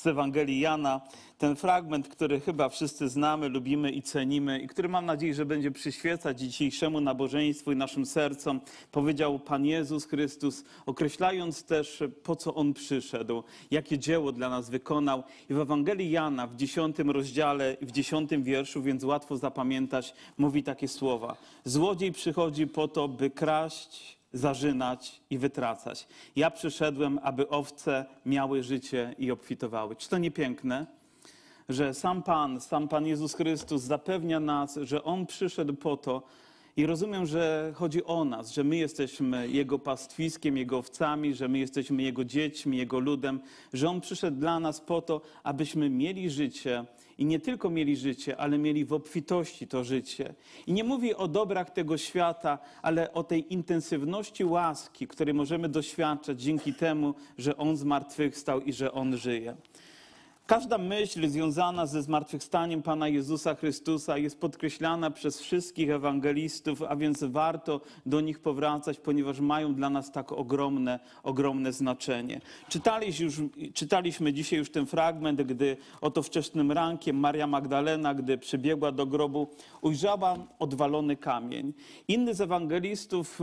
z Ewangelii Jana. Ten fragment, który chyba wszyscy znamy, lubimy i cenimy i który mam nadzieję, że będzie przyświecać dzisiejszemu nabożeństwu i naszym sercom, powiedział Pan Jezus Chrystus, określając też, po co On przyszedł, jakie dzieło dla nas wykonał. I w Ewangelii Jana w dziesiątym rozdziale, w dziesiątym wierszu, więc łatwo zapamiętać, mówi takie słowa. Złodziej przychodzi po to, by kraść, zarzynać i wytracać. Ja przyszedłem, aby owce miały życie i obfitowały. Czy to nie piękne? Że sam Pan, sam Pan Jezus Chrystus zapewnia nas, że On przyszedł po to, i rozumiem, że chodzi o nas, że my jesteśmy Jego pastwiskiem, Jego owcami, że my jesteśmy Jego dziećmi, Jego ludem, że On przyszedł dla nas po to, abyśmy mieli życie i nie tylko mieli życie, ale mieli w obfitości to życie. I nie mówię o dobrach tego świata, ale o tej intensywności łaski, której możemy doświadczać dzięki temu, że On zmartwychwstał i że On żyje. Każda myśl związana ze zmartwychwstaniem Pana Jezusa Chrystusa jest podkreślana przez wszystkich ewangelistów, a więc warto do nich powracać, ponieważ mają dla nas tak ogromne, ogromne znaczenie. Czytaliśmy, już, czytaliśmy dzisiaj już ten fragment, gdy oto wczesnym rankiem Maria Magdalena, gdy przybiegła do grobu, ujrzała odwalony kamień. Inny z ewangelistów,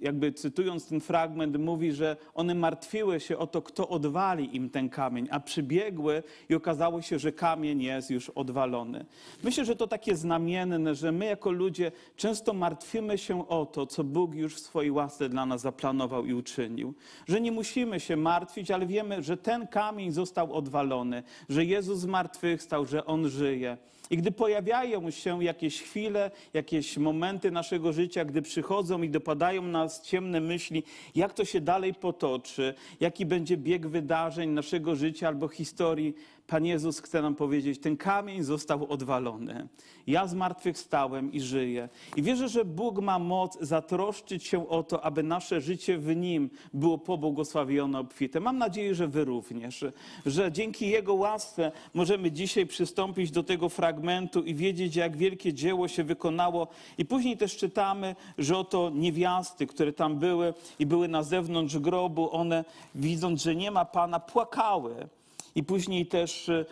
jakby cytując ten fragment, mówi, że one martwiły się o to, kto odwali im ten kamień, a przybiegły i okazało się, że kamień jest już odwalony. Myślę, że to takie znamienne, że my jako ludzie często martwimy się o to, co Bóg już w swojej łasce dla nas zaplanował i uczynił. Że nie musimy się martwić, ale wiemy, że ten kamień został odwalony, że Jezus zmartwychwstał, że On żyje. I gdy pojawiają się jakieś chwile, jakieś momenty naszego życia, gdy przychodzą i dopadają nas ciemne myśli, jak to się dalej potoczy, jaki będzie bieg wydarzeń naszego życia albo historii, Pan Jezus chce nam powiedzieć, ten kamień został odwalony. Ja zmartwychwstałem i żyję. I wierzę, że Bóg ma moc zatroszczyć się o to, aby nasze życie w Nim było pobłogosławione, obfite. Mam nadzieję, że Wy również. Że dzięki Jego łasce możemy dzisiaj przystąpić do tego fragmentu i wiedzieć, jak wielkie dzieło się wykonało. I później też czytamy, że oto niewiasty, które tam były i były na zewnątrz grobu, one widząc, że nie ma Pana, płakały. I później też e,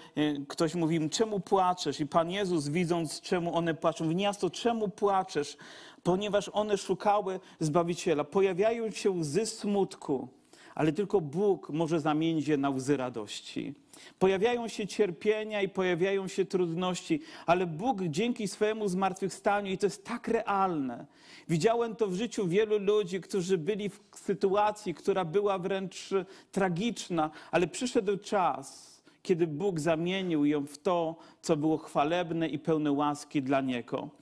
ktoś mówi im, czemu płaczesz? I Pan Jezus, widząc, czemu one płaczą, w miasto, czemu płaczesz? Ponieważ one szukały Zbawiciela. Pojawiają się łzy smutku, ale tylko Bóg może zamienić je na łzy radości. Pojawiają się cierpienia i pojawiają się trudności, ale Bóg dzięki swojemu zmartwychwstaniu, i to jest tak realne. Widziałem to w życiu wielu ludzi, którzy byli w sytuacji, która była wręcz tragiczna, ale przyszedł czas, kiedy Bóg zamienił ją w to, co było chwalebne i pełne łaski dla Niego.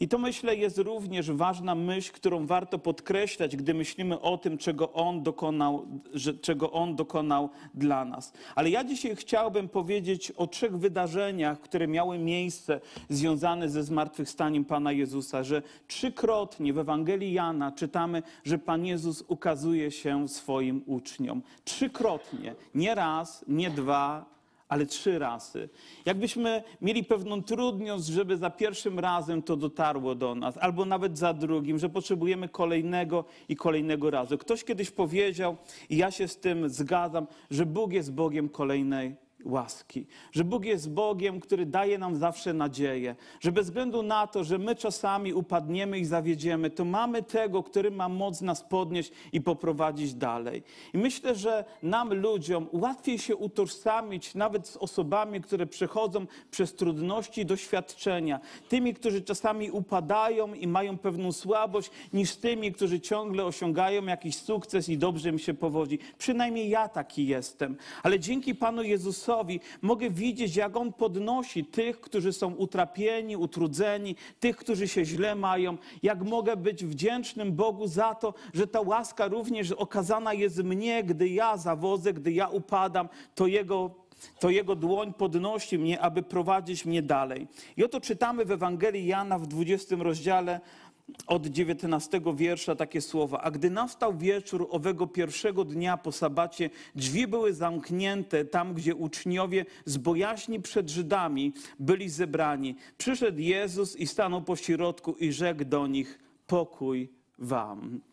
I to myślę jest również ważna myśl, którą warto podkreślać, gdy myślimy o tym, czego On dokonał, że, czego On dokonał dla nas. Ale ja dzisiaj chciałbym powiedzieć o trzech wydarzeniach, które miały miejsce związane ze zmartwychwstaniem Pana Jezusa, że trzykrotnie w Ewangelii Jana czytamy, że Pan Jezus ukazuje się swoim uczniom. Trzykrotnie, nie raz, nie dwa, ale trzy razy. Jakbyśmy mieli pewną trudność, żeby za pierwszym razem to dotarło do nas, albo nawet za drugim, że potrzebujemy kolejnego i kolejnego razu. Ktoś kiedyś powiedział, i ja się z tym zgadzam, że Bóg jest Bogiem kolejnej łaski. Że Bóg jest Bogiem, który daje nam zawsze nadzieję. Że bez względu na to, że my czasami upadniemy i zawiedziemy, to mamy tego, który ma moc nas podnieść i poprowadzić dalej. I myślę, że nam ludziom łatwiej się utożsamić nawet z osobami, które przechodzą przez trudności i doświadczenia. Tymi, którzy czasami upadają i mają pewną słabość, niż tymi, którzy ciągle osiągają jakiś sukces i dobrze im się powodzi. Przynajmniej ja taki jestem. Ale dzięki Panu Jezusowi, Jezusowi, mogę widzieć, jak On podnosi tych, którzy są utrapieni, utrudzeni, tych, którzy się źle mają, jak mogę być wdzięcznym Bogu za to, że ta łaska również okazana jest mnie, gdy ja zawodzę, gdy ja upadam, to Jego to Jego dłoń podnosi mnie, aby prowadzić mnie dalej. I oto czytamy w Ewangelii Jana w 20 rozdziale od 19 wiersza takie słowa. A gdy nastał wieczór owego pierwszego dnia po sabacie, drzwi były zamknięte tam, gdzie uczniowie z bojaźni przed Żydami byli zebrani. Przyszedł Jezus i stanął po środku i rzekł do nich: Pokój wam.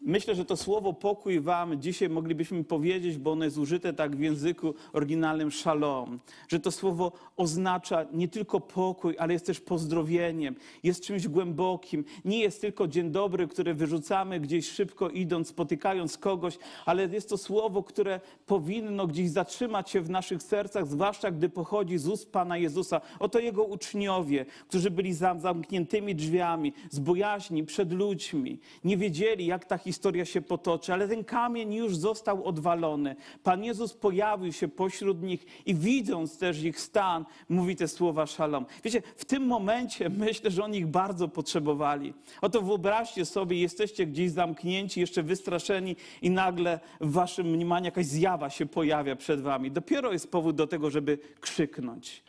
Myślę, że to słowo pokój wam dzisiaj moglibyśmy powiedzieć, bo ono jest użyte tak w języku oryginalnym shalom, że to słowo oznacza nie tylko pokój, ale jest też pozdrowieniem, jest czymś głębokim. Nie jest tylko dzień dobry, który wyrzucamy gdzieś szybko idąc, spotykając kogoś, ale jest to słowo, które powinno gdzieś zatrzymać się w naszych sercach, zwłaszcza gdy pochodzi z ust Pana Jezusa. Oto Jego uczniowie, którzy byli za zamkniętymi drzwiami, z bojaźni przed ludźmi, nie wiedzieli, jak ta historia się potoczy, ale ten kamień już został odwalony. Pan Jezus pojawił się pośród nich i widząc też ich stan, mówi te słowa szalom. Wiecie, w tym momencie myślę, że oni ich bardzo potrzebowali. Oto wyobraźcie sobie, jesteście gdzieś zamknięci, jeszcze wystraszeni i nagle w waszym mniemaniu jakaś zjawa się pojawia przed wami. Dopiero jest powód do tego, żeby krzyknąć,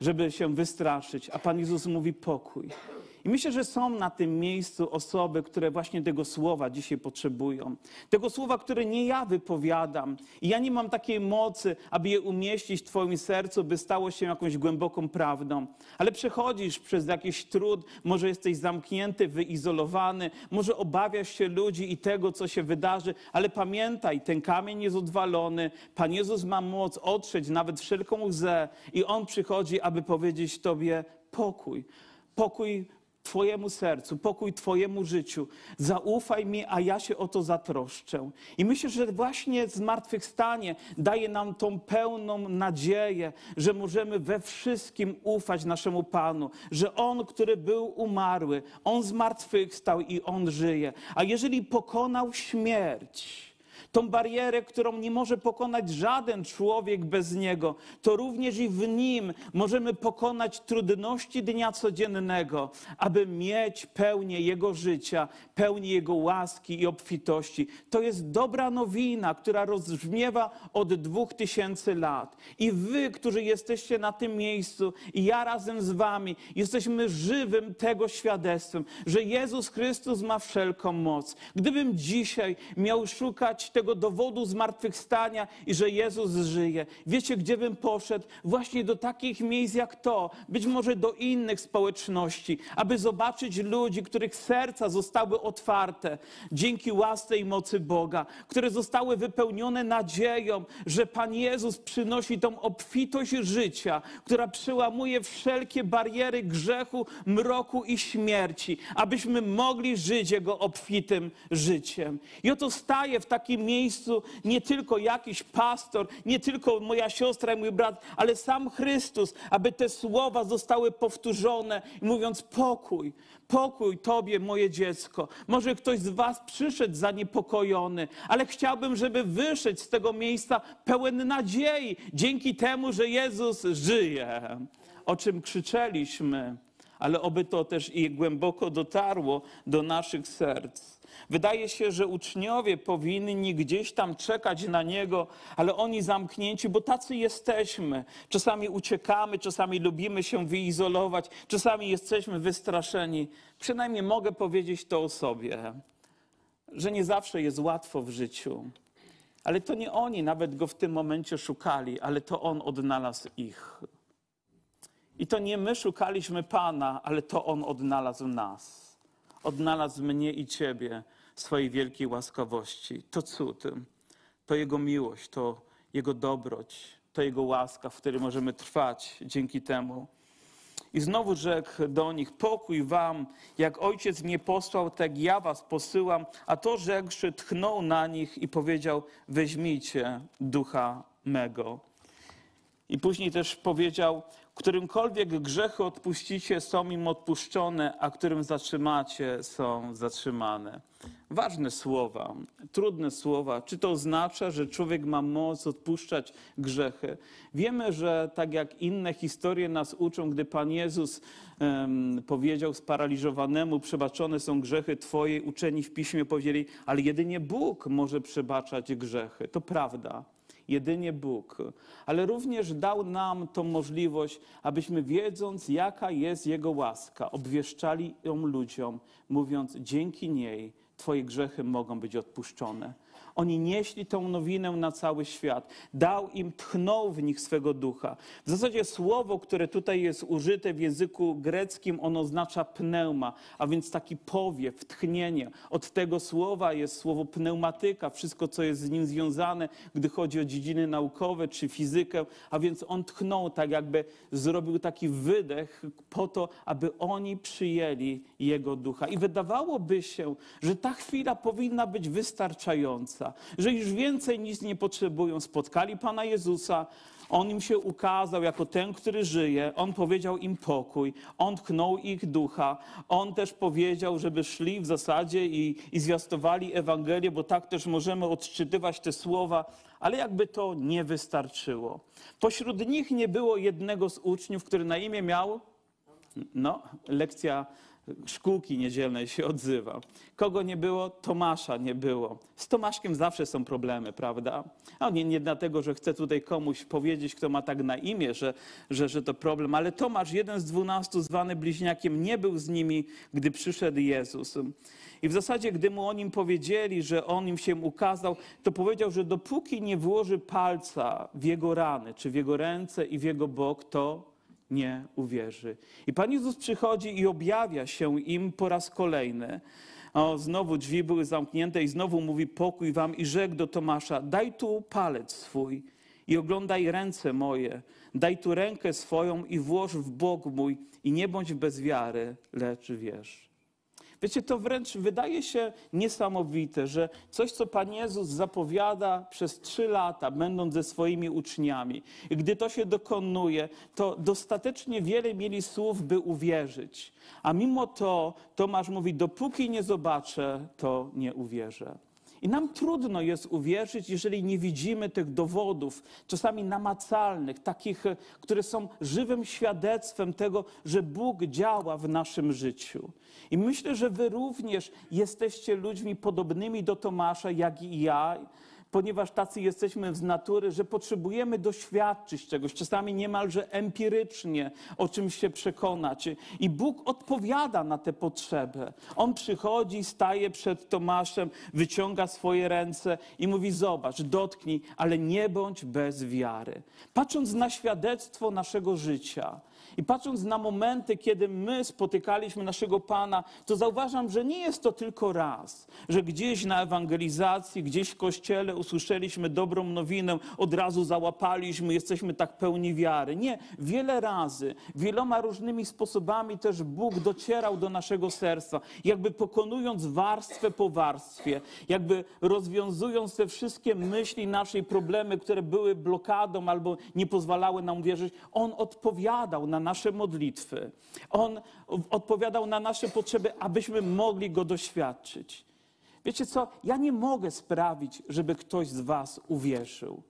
żeby się wystraszyć, a Pan Jezus mówi pokój. I myślę, że są na tym miejscu osoby, które właśnie tego słowa dzisiaj potrzebują. Tego słowa, które nie ja wypowiadam. I ja nie mam takiej mocy, aby je umieścić w Twoim sercu, by stało się jakąś głęboką prawdą. Ale przechodzisz przez jakiś trud, może jesteś zamknięty, wyizolowany, może obawiasz się ludzi i tego, co się wydarzy, ale pamiętaj, ten kamień jest odwalony. Pan Jezus ma moc otrzeć nawet wszelką łzę i On przychodzi, aby powiedzieć Tobie pokój. Pokój Twojemu sercu, pokój Twojemu życiu. Zaufaj mi, a ja się o to zatroszczę. I myślę, że właśnie zmartwychwstanie daje nam tą pełną nadzieję, że możemy we wszystkim ufać naszemu Panu, że On, który był umarły, On zmartwychwstał i On żyje. A jeżeli pokonał śmierć, tą barierę, którą nie może pokonać żaden człowiek bez Niego, to również i w Nim możemy pokonać trudności dnia codziennego, aby mieć pełnię Jego życia, pełnię Jego łaski i obfitości. To jest dobra nowina, która rozbrzmiewa od dwóch tysięcy lat. I Wy, którzy jesteście na tym miejscu, i ja razem z Wami, jesteśmy żywym tego świadectwem, że Jezus Chrystus ma wszelką moc. Gdybym dzisiaj miał szukać tego, tego dowodu zmartwychwstania i że Jezus żyje. Wiecie, gdzie bym poszedł? Właśnie do takich miejsc jak to, być może do innych społeczności, aby zobaczyć ludzi, których serca zostały otwarte dzięki łasce i mocy Boga, które zostały wypełnione nadzieją, że Pan Jezus przynosi tą obfitość życia, która przełamuje wszelkie bariery grzechu, mroku i śmierci, abyśmy mogli żyć Jego obfitym życiem. I oto staję w takim miejscu nie tylko jakiś pastor, nie tylko moja siostra i mój brat, ale sam Chrystus, aby te słowa zostały powtórzone, mówiąc pokój, pokój Tobie, moje dziecko. Może ktoś z Was przyszedł zaniepokojony, ale chciałbym, żeby wyszedł z tego miejsca pełen nadziei, dzięki temu, że Jezus żyje, o czym krzyczeliśmy, ale oby to też i głęboko dotarło do naszych serc. Wydaje się, że uczniowie powinni gdzieś tam czekać na Niego, ale oni zamknięci, bo tacy jesteśmy. Czasami uciekamy, czasami lubimy się wyizolować, czasami jesteśmy wystraszeni. Przynajmniej mogę powiedzieć to o sobie, że nie zawsze jest łatwo w życiu. Ale to nie oni nawet go w tym momencie szukali, ale to on odnalazł ich. I to nie my szukaliśmy Pana, ale to on odnalazł nas odnalazł mnie i Ciebie swojej wielkiej łaskawości. To cud, to Jego miłość, to Jego dobroć, to Jego łaska, w której możemy trwać dzięki temu. I znowu rzekł do nich: Pokój wam, jak ojciec mnie posłał, tak ja was posyłam. A to rzekłszy, tchnął na nich i powiedział: Weźmijcie ducha mego. I później też powiedział: Którymkolwiek grzechy odpuścicie, są im odpuszczone, a którym zatrzymacie, są zatrzymane. Ważne słowa, trudne słowa. Czy to oznacza, że człowiek ma moc odpuszczać grzechy? Wiemy, że tak jak inne historie nas uczą, gdy Pan Jezus um, powiedział sparaliżowanemu, przebaczone są grzechy Twoje, uczeni w piśmie powiedzieli, ale jedynie Bóg może przebaczać grzechy. To prawda jedynie Bóg, ale również dał nam tą możliwość, abyśmy wiedząc, jaka jest Jego łaska, obwieszczali ją ludziom, mówiąc, dzięki niej Twoje grzechy mogą być odpuszczone. Oni nieśli tą nowinę na cały świat. Dał im, tchnął w nich swego ducha. W zasadzie słowo, które tutaj jest użyte w języku greckim, ono oznacza pneuma, a więc taki powiew, tchnienie. Od tego słowa jest słowo pneumatyka, wszystko, co jest z nim związane, gdy chodzi o dziedziny naukowe czy fizykę, a więc on tchnął, tak jakby zrobił taki wydech po to, aby oni przyjęli jego ducha. I wydawałoby się, że ta chwila powinna być wystarczająca, że już więcej nic nie potrzebują. Spotkali Pana Jezusa, on im się ukazał jako ten, który żyje. On powiedział im pokój. On tknął ich ducha. On też powiedział, żeby szli w zasadzie i, i zwiastowali Ewangelię, bo tak też możemy odczytywać te słowa, ale jakby to nie wystarczyło. Pośród nich nie było jednego z uczniów, który na imię miał, no, lekcja szkółki niedzielnej się odzywa. Kogo nie było? Tomasza nie było. Z Tomaszkiem zawsze są problemy, prawda? A nie, nie dlatego, że chcę tutaj komuś powiedzieć, kto ma tak na imię, że, że, że to problem, ale Tomasz, jeden z dwunastu, zwany bliźniakiem, nie był z nimi, gdy przyszedł Jezus. I w zasadzie, gdy mu o nim powiedzieli, że on im się ukazał, to powiedział, że dopóki nie włoży palca w jego rany, czy w jego ręce i w jego bok, to nie uwierzy. I Pan Jezus przychodzi i objawia się im po raz kolejny. O, znowu drzwi były zamknięte i znowu mówi pokój wam i rzekł do Tomasza, daj tu palec swój i oglądaj ręce moje, daj tu rękę swoją i włóż w bok mój i nie bądź bez wiary, lecz wierz. Wiecie, to wręcz wydaje się niesamowite, że coś, co Pan Jezus zapowiada przez trzy lata, będąc ze swoimi uczniami, gdy to się dokonuje, to dostatecznie wiele mieli słów, by uwierzyć. A mimo to Tomasz mówi: Dopóki nie zobaczę, to nie uwierzę. I nam trudno jest uwierzyć, jeżeli nie widzimy tych dowodów, czasami namacalnych, takich, które są żywym świadectwem tego, że Bóg działa w naszym życiu. I myślę, że Wy również jesteście ludźmi podobnymi do Tomasza, jak i ja ponieważ tacy jesteśmy z natury, że potrzebujemy doświadczyć czegoś, czasami niemalże empirycznie o czymś się przekonać. I Bóg odpowiada na tę potrzebę. On przychodzi, staje przed Tomaszem, wyciąga swoje ręce i mówi: Zobacz, dotknij, ale nie bądź bez wiary. Patrząc na świadectwo naszego życia, i patrząc na momenty, kiedy my spotykaliśmy naszego Pana, to zauważam, że nie jest to tylko raz, że gdzieś na ewangelizacji, gdzieś w kościele usłyszeliśmy dobrą nowinę, od razu załapaliśmy, jesteśmy tak pełni wiary. Nie, wiele razy, wieloma różnymi sposobami też Bóg docierał do naszego serca, jakby pokonując warstwę po warstwie, jakby rozwiązując te wszystkie myśli, naszej problemy, które były blokadą albo nie pozwalały nam wierzyć. On odpowiadał na nasze modlitwy. On odpowiadał na nasze potrzeby, abyśmy mogli Go doświadczyć. Wiecie co? Ja nie mogę sprawić, żeby ktoś z Was uwierzył.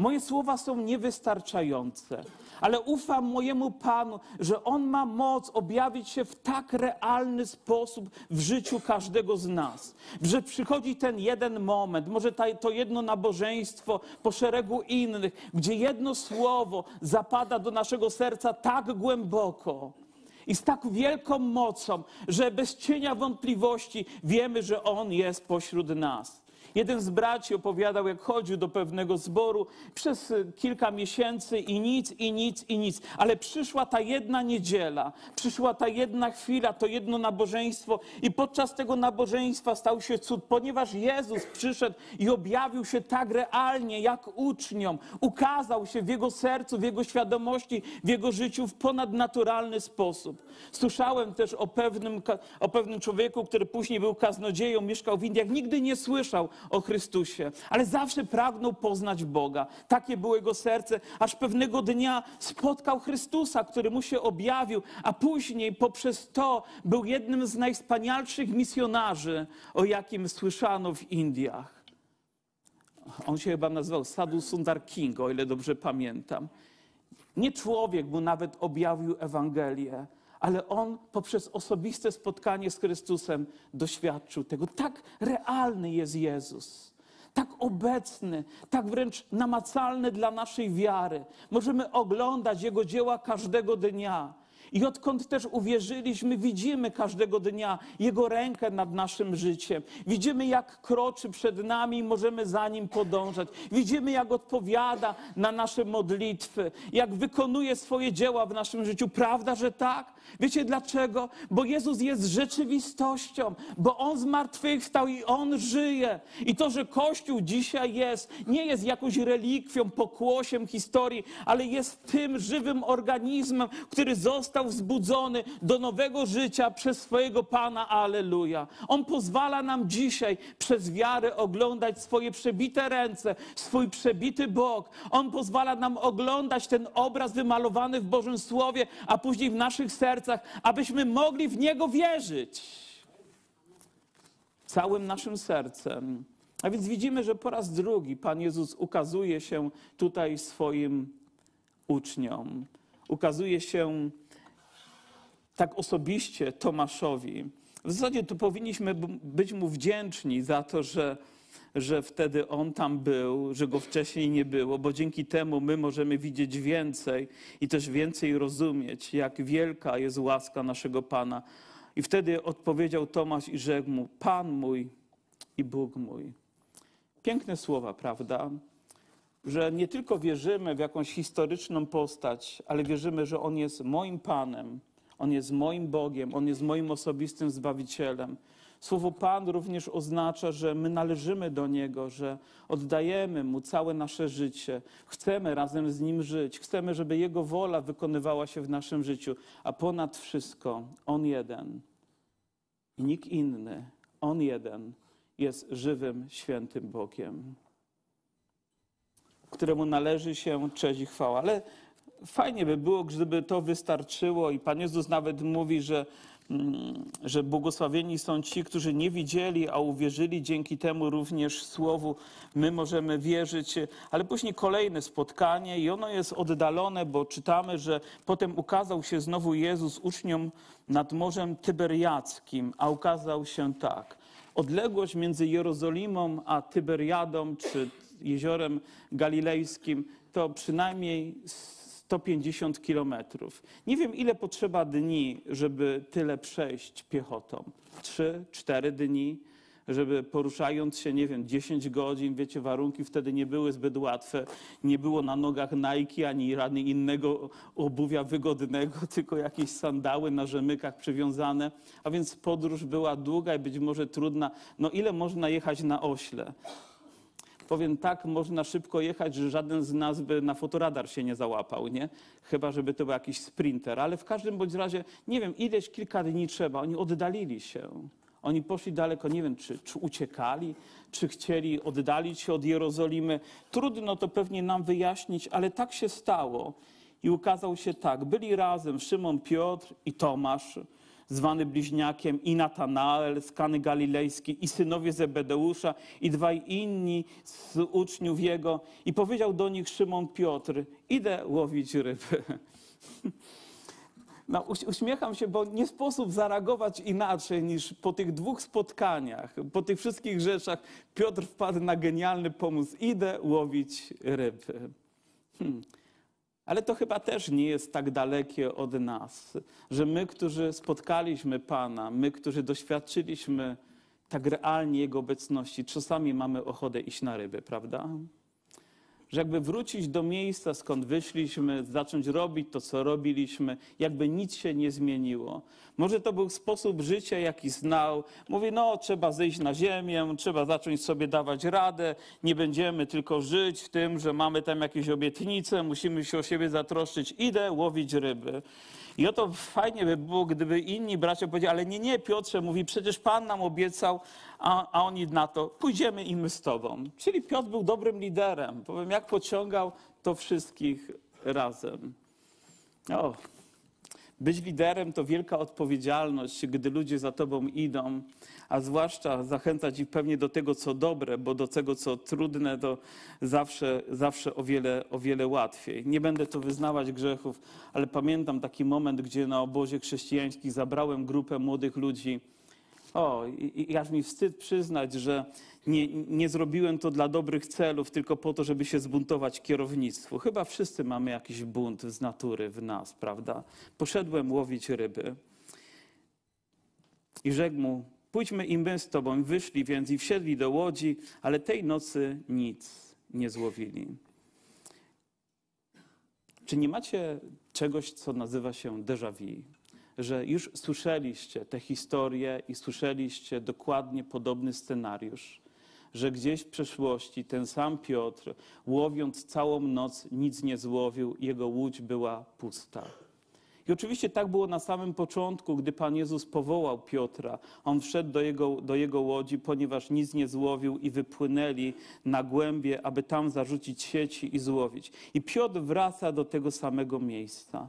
Moje słowa są niewystarczające, ale ufam mojemu Panu, że On ma moc objawić się w tak realny sposób w życiu każdego z nas. Że przychodzi ten jeden moment, może to jedno nabożeństwo po szeregu innych, gdzie jedno słowo zapada do naszego serca tak głęboko i z tak wielką mocą, że bez cienia wątpliwości wiemy, że On jest pośród nas. Jeden z braci opowiadał, jak chodził do pewnego zboru przez y, kilka miesięcy i nic, i nic, i nic. Ale przyszła ta jedna niedziela, przyszła ta jedna chwila, to jedno nabożeństwo, i podczas tego nabożeństwa stał się cud, ponieważ Jezus przyszedł i objawił się tak realnie, jak uczniom. Ukazał się w jego sercu, w jego świadomości, w jego życiu w ponadnaturalny sposób. Słyszałem też o pewnym, o pewnym człowieku, który później był kaznodzieją, mieszkał w Indiach, nigdy nie słyszał o Chrystusie, ale zawsze pragnął poznać Boga. Takie było jego serce, aż pewnego dnia spotkał Chrystusa, który mu się objawił, a później poprzez to był jednym z najwspanialszych misjonarzy, o jakim słyszano w Indiach. On się chyba nazywał Sadhu Sundar King, o ile dobrze pamiętam. Nie człowiek mu nawet objawił Ewangelię, ale on poprzez osobiste spotkanie z Chrystusem doświadczył tego. Tak realny jest Jezus. Tak obecny, tak wręcz namacalny dla naszej wiary. Możemy oglądać Jego dzieła każdego dnia I odkąd też uwierzyliśmy, widzimy każdego dnia Jego rękę nad naszym życiem. Widzimy, jak kroczy przed nami i możemy za Nim podążać. Widzimy, jak odpowiada na nasze modlitwy, jak wykonuje swoje dzieła w naszym życiu. Prawda, że tak? Wiecie dlaczego? Bo Jezus jest rzeczywistością, bo On zmartwychwstał i On żyje. I to, że Kościół dzisiaj jest, nie jest jakąś relikwią, pokłosiem historii, ale jest tym żywym organizmem, który został wzbudzony do nowego życia przez swojego Pana. Aleluja. On pozwala nam dzisiaj przez wiarę oglądać swoje przebite ręce, swój przebity bok. On pozwala nam oglądać ten obraz wymalowany w Bożym Słowie, a później w naszych sercach, abyśmy mogli w Niego wierzyć całym naszym sercem. A więc widzimy, że po raz drugi Pan Jezus ukazuje się tutaj swoim uczniom. Ukazuje się tak osobiście Tomaszowi. W zasadzie to powinniśmy być mu wdzięczni za to, że, że wtedy on tam był, że go wcześniej nie było, bo dzięki temu my możemy widzieć więcej i też więcej rozumieć, jak wielka jest łaska naszego Pana. I wtedy odpowiedział Tomasz i rzekł mu: Pan mój i Bóg mój. Piękne słowa, prawda? Że nie tylko wierzymy w jakąś historyczną postać, ale wierzymy, że On jest moim Panem, On jest moim Bogiem, On jest moim osobistym Zbawicielem. Słowo Pan również oznacza, że my należymy do Niego, że oddajemy Mu całe nasze życie. Chcemy razem z Nim żyć. Chcemy, żeby Jego wola wykonywała się w naszym życiu. A ponad wszystko On jeden i nikt inny, On jeden jest żywym, świętym Bogiem, któremu należy się cześć i chwała. Ale fajnie by było, gdyby to wystarczyło i Pan Jezus nawet mówi, że mm, że błogosławieni są ci, którzy nie widzieli, a uwierzyli dzięki temu również słowu. My możemy wierzyć, ale później kolejne spotkanie i ono jest oddalone, bo czytamy, że potem ukazał się znowu Jezus uczniom nad Morzem Tyberiackim, a ukazał się tak. Odległość między Jerozolimą a Tyberiadą, czy jeziorem galilejskim, to przynajmniej 150 kilometrów. Nie wiem, ile potrzeba dni, żeby tyle przejść piechotą. Trzy, cztery dni, żeby poruszając się, nie wiem, 10 godzin, wiecie, warunki wtedy nie były zbyt łatwe. Nie było na nogach Nike ani rany innego obuwia wygodnego, tylko jakieś sandały na rzemykach przywiązane. A więc podróż była długa i być może trudna. No ile można jechać na ośle? Powiem tak, można szybko jechać, że żaden z nas by na fotoradar się nie załapał, nie? Chyba, żeby to był jakiś sprinter. Ale w każdym bądź razie, nie wiem, ileś kilka dni trzeba. Oni oddalili się. Oni poszli daleko, nie wiem, czy, czy uciekali, czy chcieli oddalić się od Jerozolimy. Trudno to pewnie nam wyjaśnić, ale tak się stało. I ukazał się tak. Byli razem Szymon, Piotr i Tomasz, zwany bliźniakiem, i Natanael z Kany Galilejskiej, i synowie Zebedeusza, i dwaj inni z uczniów jego. I powiedział do nich Szymon Piotr, idę łowić ryby. No, uśmiecham się, bo nie sposób zareagować inaczej niż po tych dwóch spotkaniach, po tych wszystkich rzeczach. Piotr wpadł na genialny pomysł: idę łowić ryby. Hmm. Ale to chyba też nie jest tak dalekie od nas, że my, którzy spotkaliśmy Pana, my, którzy doświadczyliśmy tak realnie Jego obecności, czasami mamy ochotę iść na ryby, prawda? Że jakby wrócić do miejsca, skąd wyszliśmy, zacząć robić to, co robiliśmy, jakby nic się nie zmieniło. Może to był sposób życia, jaki znał. Mówi, no trzeba zejść na ziemię, trzeba zacząć sobie dawać radę, nie będziemy tylko żyć w tym, że mamy tam jakieś obietnice, musimy się o siebie zatroszczyć, idę łowić ryby. I oto fajnie by było, gdyby inni bracia powiedzieli, ale nie, nie, Piotrze, mówi, przecież Pan nam obiecał, a, a oni na to, pójdziemy i my z Tobą. Czyli Piotr był dobrym liderem. Powiem, jak pociągał to wszystkich razem. O, być liderem to wielka odpowiedzialność, gdy ludzie za tobą idą, a zwłaszcza zachęcać ich pewnie do tego, co dobre, bo do tego, co trudne, to zawsze, zawsze o, wiele, o wiele łatwiej. Nie będę tu wyznawać grzechów, ale pamiętam taki moment, gdzie na obozie chrześcijańskim zabrałem grupę młodych ludzi O, i, i aż mi wstyd przyznać, że nie, nie zrobiłem to dla dobrych celów, tylko po to, żeby się zbuntować kierownictwu. Chyba wszyscy mamy jakiś bunt z natury w nas, prawda? Poszedłem łowić ryby i rzekł mu, pójdźmy i my z tobą. Wyszli więc i wsiedli do łodzi, ale tej nocy nic nie złowili. Czy nie macie czegoś, co nazywa się déjà vu? Że już słyszeliście te historie i słyszeliście dokładnie podobny scenariusz, że gdzieś w przeszłości ten sam Piotr, łowiąc całą noc, nic nie złowił, jego łódź była pusta. I oczywiście tak było na samym początku, gdy Pan Jezus powołał Piotra. On wszedł do jego, do jego łodzi, ponieważ nic nie złowił i wypłynęli na głębie, aby tam zarzucić sieci i złowić. I Piotr wraca do tego samego miejsca.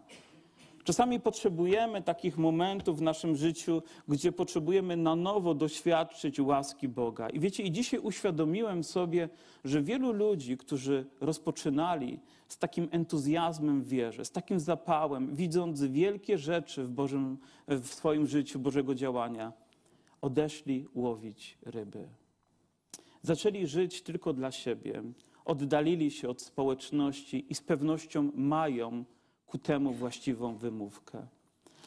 Czasami potrzebujemy takich momentów w naszym życiu, gdzie potrzebujemy na nowo doświadczyć łaski Boga. I wiecie, i dzisiaj uświadomiłem sobie, że wielu ludzi, którzy rozpoczynali z takim entuzjazmem w wierze, z takim zapałem, widząc wielkie rzeczy w, Bożym, w swoim życiu Bożego działania, odeszli łowić ryby. Zaczęli żyć tylko dla siebie, oddalili się od społeczności i z pewnością mają ku temu właściwą wymówkę.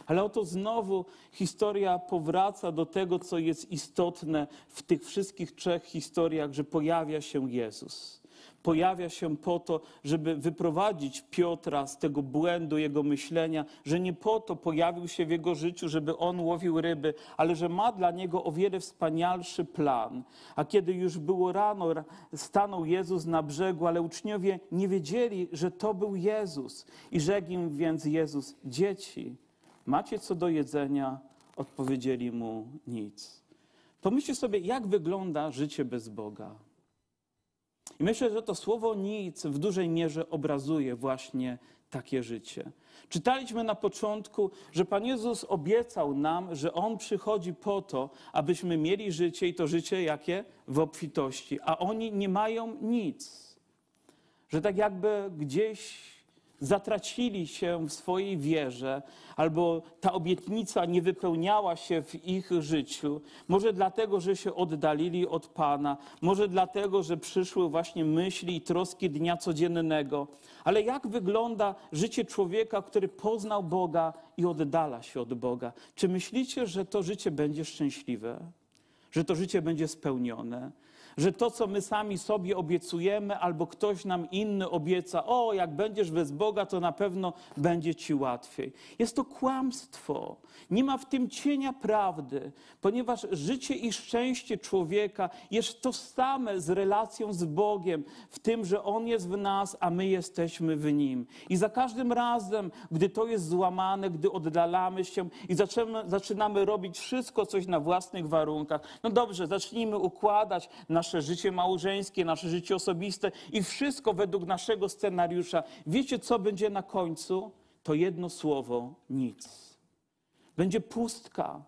Ale oto znowu historia powraca do tego, co jest istotne w tych wszystkich trzech historiach, że pojawia się Jezus pojawia się po to, żeby wyprowadzić Piotra z tego błędu jego myślenia, że nie po to pojawił się w jego życiu, żeby on łowił ryby, ale że ma dla niego o wiele wspanialszy plan. A kiedy już było rano, stanął Jezus na brzegu, ale uczniowie nie wiedzieli, że to był Jezus. I rzekł im więc Jezus: Dzieci, macie co do jedzenia? Odpowiedzieli mu nic. Pomyślcie sobie, jak wygląda życie bez Boga. I myślę, że to słowo nic w dużej mierze obrazuje właśnie takie życie. Czytaliśmy na początku, że Pan Jezus obiecał nam, że On przychodzi po to, abyśmy mieli życie i to życie jakie? W obfitości. A oni nie mają nic. Że tak jakby gdzieś zatracili się w swojej wierze, albo ta obietnica nie wypełniała się w ich życiu. Może dlatego, że się oddalili od Pana, może dlatego, że przyszły właśnie myśli i troski dnia codziennego. Ale jak wygląda życie człowieka, który poznał Boga i oddala się od Boga? Czy myślicie, że to życie będzie szczęśliwe? Że to życie będzie spełnione? Że to, co my sami sobie obiecujemy, albo ktoś nam inny obieca, o, jak będziesz bez Boga, to na pewno będzie ci łatwiej. Jest to kłamstwo. Nie ma w tym cienia prawdy, ponieważ życie i szczęście człowieka jest to same z relacją z Bogiem, w tym, że On jest w nas, a my jesteśmy w Nim. I za każdym razem, gdy to jest złamane, gdy oddalamy się i zaczynamy, zaczynamy robić wszystko coś na własnych warunkach, no dobrze, zacznijmy układać nasze życie małżeńskie, nasze życie osobiste i wszystko według naszego scenariusza. Wiecie, co będzie na końcu? To jedno słowo nic. Będzie pustka.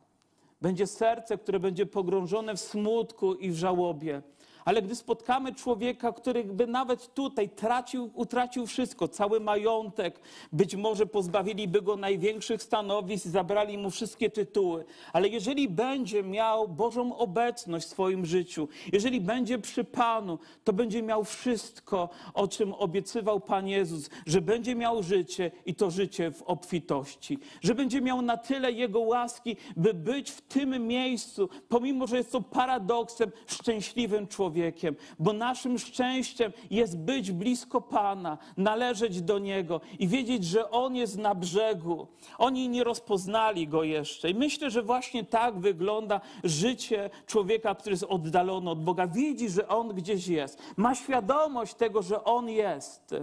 Będzie serce, które będzie pogrążone w smutku i w żałobie. Ale gdy spotkamy człowieka, który by nawet tutaj tracił, utracił wszystko, cały majątek, być może pozbawiliby go największych stanowisk, zabrali mu wszystkie tytuły, ale jeżeli będzie miał Bożą obecność w swoim życiu, jeżeli będzie przy Panu, to będzie miał wszystko, o czym obiecywał Pan Jezus, że będzie miał życie i to życie w obfitości, że będzie miał na tyle Jego łaski, by być w tym miejscu, pomimo, że jest to paradoksem, szczęśliwym człowiekiem człowiekiem, bo naszym szczęściem jest być blisko Pana, należeć do Niego i wiedzieć, że On jest na brzegu. Oni nie rozpoznali Go jeszcze. I myślę, że właśnie tak wygląda życie człowieka, który jest oddalony od Boga. Widzi, że On gdzieś jest. Ma świadomość tego, że On jest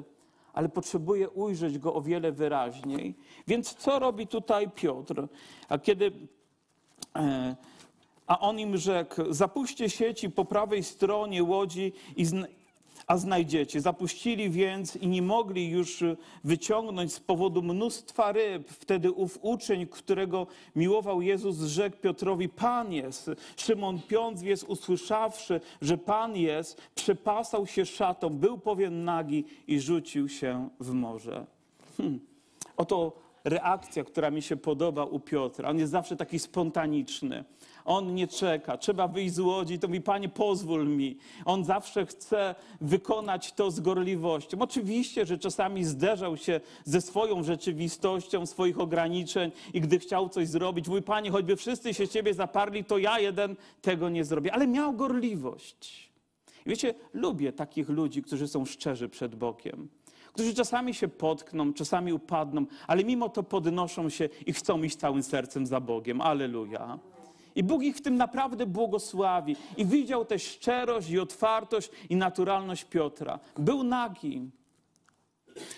ale potrzebuje ujrzeć go o wiele wyraźniej. Więc co robi tutaj Piotr? A kiedy e, a on im rzekł: Zapuśćcie sieci po prawej stronie łodzi, a znajdziecie. Zapuścili więc i nie mogli już wyciągnąć z powodu mnóstwa ryb. Wtedy ów uczeń, którego miłował Jezus, rzekł Piotrowi: Pan jest. Szymon Piątz jest, usłyszawszy, że Pan jest, przepasał się szatą, był powiem nagi i rzucił się w morze. Hmm. Oto reakcja, która mi się podoba u Piotra. On jest zawsze taki spontaniczny. On nie czeka. Trzeba wyjść z łodzi, to mi Panie, pozwól mi. On zawsze chce wykonać to z gorliwością. Oczywiście, że czasami zderzał się ze swoją rzeczywistością, swoich ograniczeń i gdy chciał coś zrobić, mój Panie, choćby wszyscy się Ciebie zaparli, to ja jeden tego nie zrobię. Ale miał gorliwość. I wiecie, lubię takich ludzi, którzy są szczerzy przed Bogiem którzy czasami się potkną, czasami upadną, ale mimo to podnoszą się i chcą iść całym sercem za Bogiem. Aleluja. I Bóg ich w tym naprawdę błogosławi. I widział tę szczerość i otwartość i naturalność Piotra. Był nagi.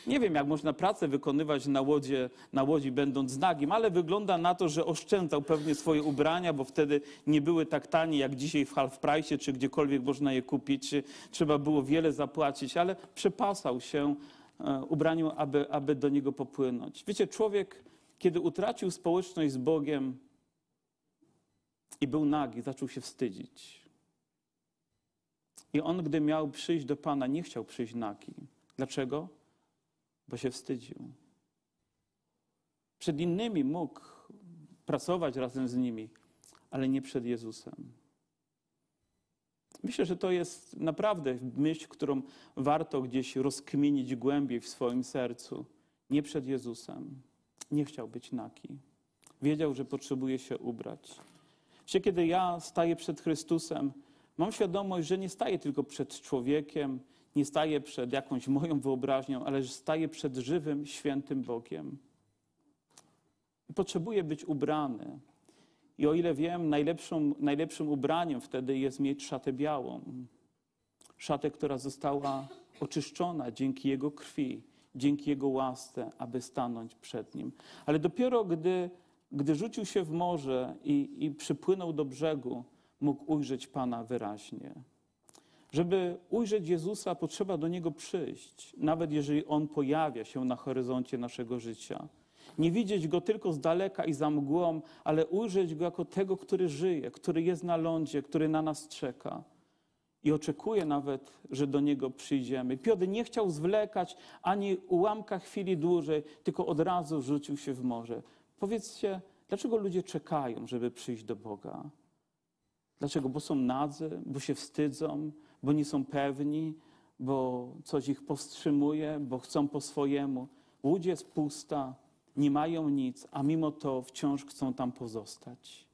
Nie wiem, jak można pracę wykonywać na, łodzie, na łodzi, będąc nagim, ale wygląda na to, że oszczędzał pewnie swoje ubrania, bo wtedy nie były tak tanie jak dzisiaj w half price, czy gdziekolwiek można je kupić. Trzeba było wiele zapłacić, ale przepasał się e, ubraniu, aby, aby do niego popłynąć. Wiecie, człowiek, kiedy utracił społeczność z Bogiem, i był nagi, zaczął się wstydzić. I on, gdy miał przyjść do Pana, nie chciał przyjść nagi. Dlaczego? Bo się wstydził. Przed innymi mógł pracować razem z nimi, ale nie przed Jezusem. Myślę, że to jest naprawdę myśl, którą warto gdzieś rozkminić głębiej w swoim sercu. Nie przed Jezusem. Nie chciał być naki. Wiedział, że potrzebuje się ubrać. Czy kiedy ja staję przed Chrystusem, mam świadomość, że nie staję tylko przed człowiekiem, nie staję przed jakąś moją wyobraźnią, ale że staję przed żywym, świętym Bogiem. Potrzebuję być ubrany. I o ile wiem, najlepszym ubraniem wtedy jest mieć szatę białą. Szatę, która została oczyszczona dzięki Jego krwi, dzięki Jego łasce, aby stanąć przed Nim. Ale dopiero gdy gdy rzucił się w morze i, i przypłynął do brzegu, mógł ujrzeć Pana wyraźnie. Żeby ujrzeć Jezusa, potrzeba do Niego przyjść, nawet jeżeli On pojawia się na horyzoncie naszego życia. Nie widzieć Go tylko z daleka i za mgłą, ale ujrzeć Go jako tego, który żyje, który jest na lądzie, który na nas czeka. I oczekuje nawet, że do Niego przyjdziemy. Piotr nie chciał zwlekać ani ułamka chwili dłużej, tylko od razu rzucił się w morze. Powiedzcie, dlaczego ludzie czekają, żeby przyjść do Boga? Dlaczego? Bo są nadzy, bo się wstydzą, bo nie są pewni, bo coś ich powstrzymuje, bo chcą po swojemu. Łódź jest pusta, nie mają nic, a mimo to wciąż chcą tam pozostać.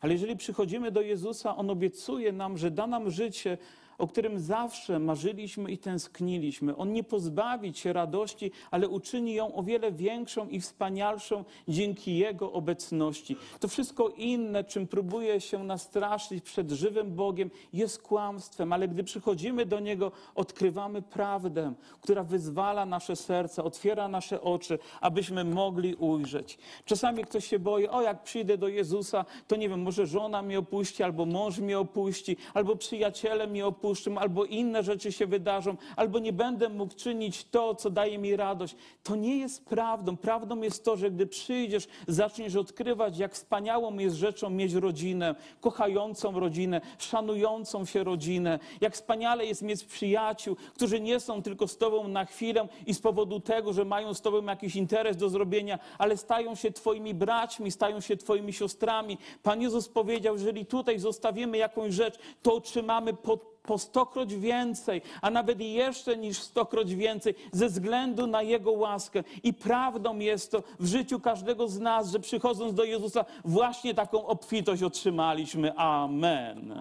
Ale jeżeli przychodzimy do Jezusa, On obiecuje nam, że da nam życie, o którym zawsze marzyliśmy i tęskniliśmy. On nie pozbawi Cię radości, ale uczyni ją o wiele większą i wspanialszą dzięki Jego obecności. To wszystko inne, czym próbuje się nastraszyć przed żywym Bogiem, jest kłamstwem, ale gdy przychodzimy do Niego, odkrywamy prawdę, która wyzwala nasze serca, otwiera nasze oczy, abyśmy mogli ujrzeć. Czasami ktoś się boi, o jak przyjdę do Jezusa, to nie wiem, może żona mnie opuści, albo mąż mnie opuści, albo przyjaciele mnie opuści opuszczę, albo inne rzeczy się wydarzą, albo nie będę mógł czynić to, co daje mi radość. To nie jest prawdą. Prawdą jest to, że gdy przyjdziesz, zaczniesz odkrywać, jak wspaniałą jest rzeczą mieć rodzinę, kochającą rodzinę, szanującą się rodzinę, jak wspaniale jest mieć przyjaciół, którzy nie są tylko z Tobą na chwilę i z powodu tego, że mają z Tobą jakiś interes do zrobienia, ale stają się Twoimi braćmi, stają się Twoimi siostrami. Pan Jezus powiedział, jeżeli tutaj zostawimy jakąś rzecz, to otrzymamy pod po stokroć więcej, a nawet jeszcze niż stokroć więcej, ze względu na Jego łaskę. I prawdą jest to w życiu każdego z nas, że przychodząc do Jezusa, właśnie taką obfitość otrzymaliśmy. Amen.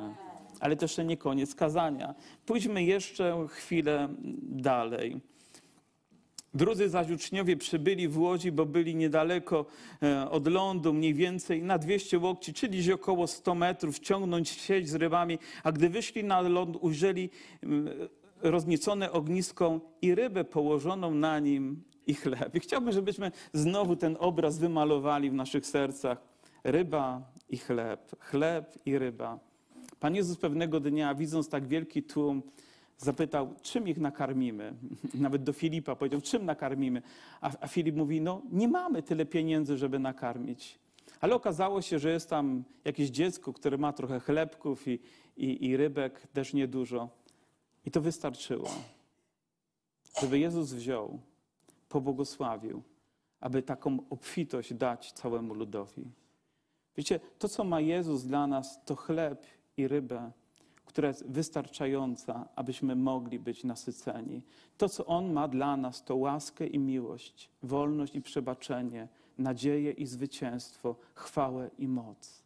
Ale to jeszcze nie koniec kazania. Pójdźmy jeszcze chwilę dalej. Drudzy zaś uczniowie przybyli w Łodzi, bo byli niedaleko e, od lądu, mniej więcej na 200 łokci, czyli około 100 metrów, ciągnąć sieć z rybami, a gdy wyszli na ląd, ujrzeli rozniecone ognisko i rybę położoną na nim i chleb. I chciałbym, żebyśmy znowu ten obraz wymalowali w naszych sercach. Ryba i chleb, chleb i ryba. Pan Jezus pewnego dnia, widząc tak wielki tłum, zapytał, czym ich nakarmimy. Nawet do Filipa powiedział, czym nakarmimy. A, a Filip mówi, no nie mamy tyle pieniędzy, żeby nakarmić. Ale okazało się, że jest tam jakieś dziecko, które ma trochę chlebków i, i, i rybek, też niedużo. I to wystarczyło, żeby Jezus wziął, pobłogosławił, aby taką obfitość dać całemu ludowi. Wiecie, to co ma Jezus dla nas, to chleb i rybę, która jest wystarczająca, abyśmy mogli być nasyceni. To, co On ma dla nas, to łaskę i miłość, wolność i przebaczenie, nadzieję i zwycięstwo, chwałę i moc.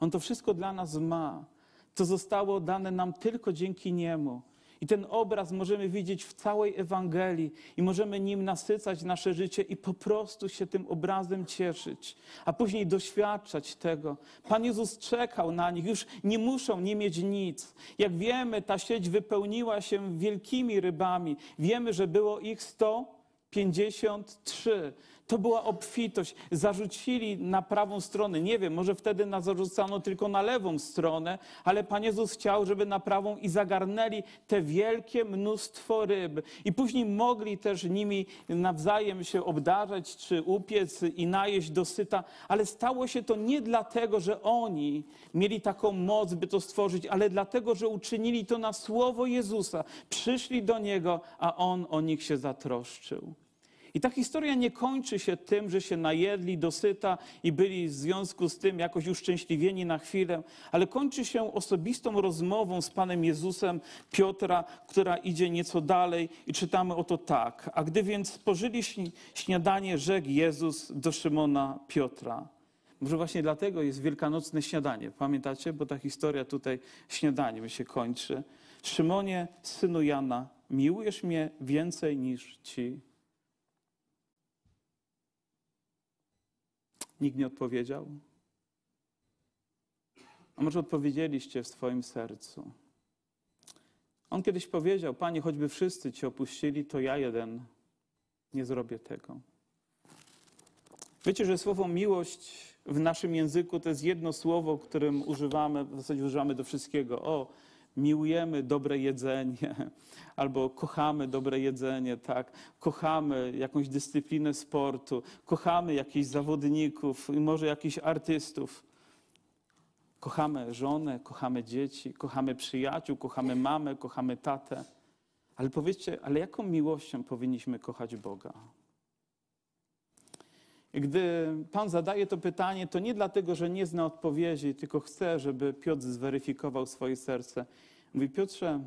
On to wszystko dla nas ma. To zostało dane nam tylko dzięki Niemu. I ten obraz możemy widzieć w całej Ewangelii i możemy nim nasycać nasze życie i po prostu się tym obrazem cieszyć, a później doświadczać tego. Pan Jezus czekał na nich, już nie muszą nie mieć nic. Jak wiemy, ta sieć wypełniła się wielkimi rybami. Wiemy, że było ich 153. To była obfitość. Zarzucili na prawą stronę. Nie wiem, może wtedy nas zarzucano tylko na lewą stronę, ale Pan Jezus chciał, żeby na prawą i zagarnęli te wielkie mnóstwo ryb. I później mogli też nimi nawzajem się obdarzać, czy upiec i najeść dosyta. Ale stało się to nie dlatego, że oni mieli taką moc, by to stworzyć, ale dlatego, że uczynili to na słowo Jezusa. Przyszli do Niego, a On o nich się zatroszczył. I ta historia nie kończy się tym, że się najedli dosyta i byli w związku z tym jakoś uszczęśliwieni na chwilę, ale kończy się osobistą rozmową z Panem Jezusem Piotra, która idzie nieco dalej i czytamy oto tak. A gdy więc spożyli śniadanie, rzekł Jezus do Szymona Piotra. Może właśnie dlatego jest wielkanocne śniadanie. Pamiętacie? Bo ta historia tutaj śniadaniem się kończy. Szymonie, synu Jana, miłujesz mnie więcej niż ci Nikt nie odpowiedział? A może odpowiedzieliście w swoim sercu? On kiedyś powiedział: Panie, choćby wszyscy Cię opuścili, to ja jeden nie zrobię tego. Wiecie, że słowo miłość w naszym języku to jest jedno słowo, którym używamy, w zasadzie używamy do wszystkiego. O, miłujemy dobre jedzenie, albo kochamy dobre jedzenie, tak? Kochamy jakąś dyscyplinę sportu, kochamy jakichś zawodników, może jakichś artystów. Kochamy żonę, kochamy dzieci, kochamy przyjaciół, kochamy mamę, kochamy tatę. Ale powiedzcie, ale jaką miłością powinniśmy kochać Boga? Gdy Pan zadaje to pytanie, to nie dlatego, że nie zna odpowiedzi, tylko chce, żeby Piotr zweryfikował swoje serce. Mówi, Piotrze,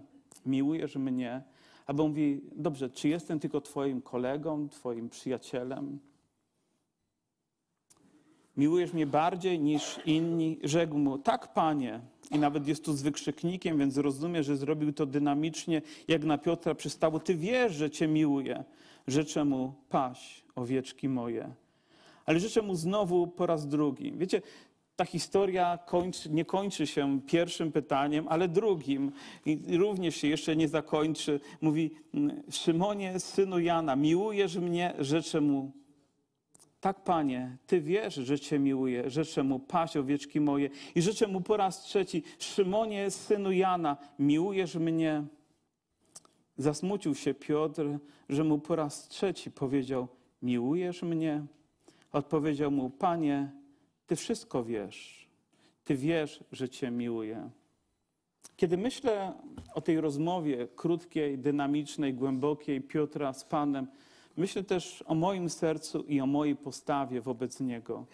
miłujesz mnie? Albo mówi, dobrze, czy jestem tylko Twoim kolegą, Twoim przyjacielem? Miłujesz mnie bardziej niż inni? Rzekł mu, tak, panie. I nawet jest tu z wykrzyknikiem, więc rozumie, że zrobił to dynamicznie, jak na Piotra przystało. Ty wiesz, że Cię miłuję. Życzę mu, paś, owieczki moje. Ale życzę mu znowu po raz drugi. Wiecie, ta historia kończy, nie kończy się pierwszym pytaniem, ale drugim. I również się jeszcze nie zakończy. Mówi, mm, Szymonie, synu Jana, miłujesz mnie, życzę mu. Tak, Panie, Ty wiesz, że Cię miłuję, życzę mu, paść owieczki moje. I życzę mu po raz trzeci, Szymonie, synu Jana, miłujesz mnie. Zasmucił się Piotr, że mu po raz trzeci powiedział, miłujesz mnie? Odpowiedział mu, Panie, Ty wszystko wiesz. Ty wiesz, że Cię miłuję. Kiedy myślę o tej rozmowie krótkiej, dynamicznej, głębokiej Piotra z Panem, myślę też o moim sercu i o mojej postawie wobec Niego.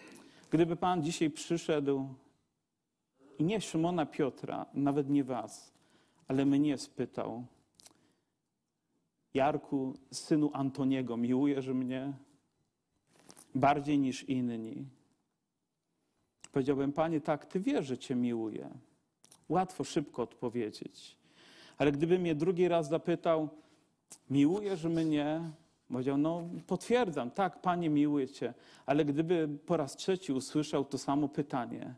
Gdyby Pan dzisiaj przyszedł i nie Szymona Piotra, nawet nie Was, ale mnie spytał, Jarku, synu Antoniego, miłujesz mnie? Bardziej niż inni. Powiedziałbym, Panie, tak, Ty wiesz, że Cię miłuję. Łatwo, szybko odpowiedzieć. Ale gdyby mnie drugi raz zapytał, miłujesz mnie? Powiedział, no potwierdzam, tak, Panie, miłuję Cię. Ale gdyby po raz trzeci usłyszał to samo pytanie,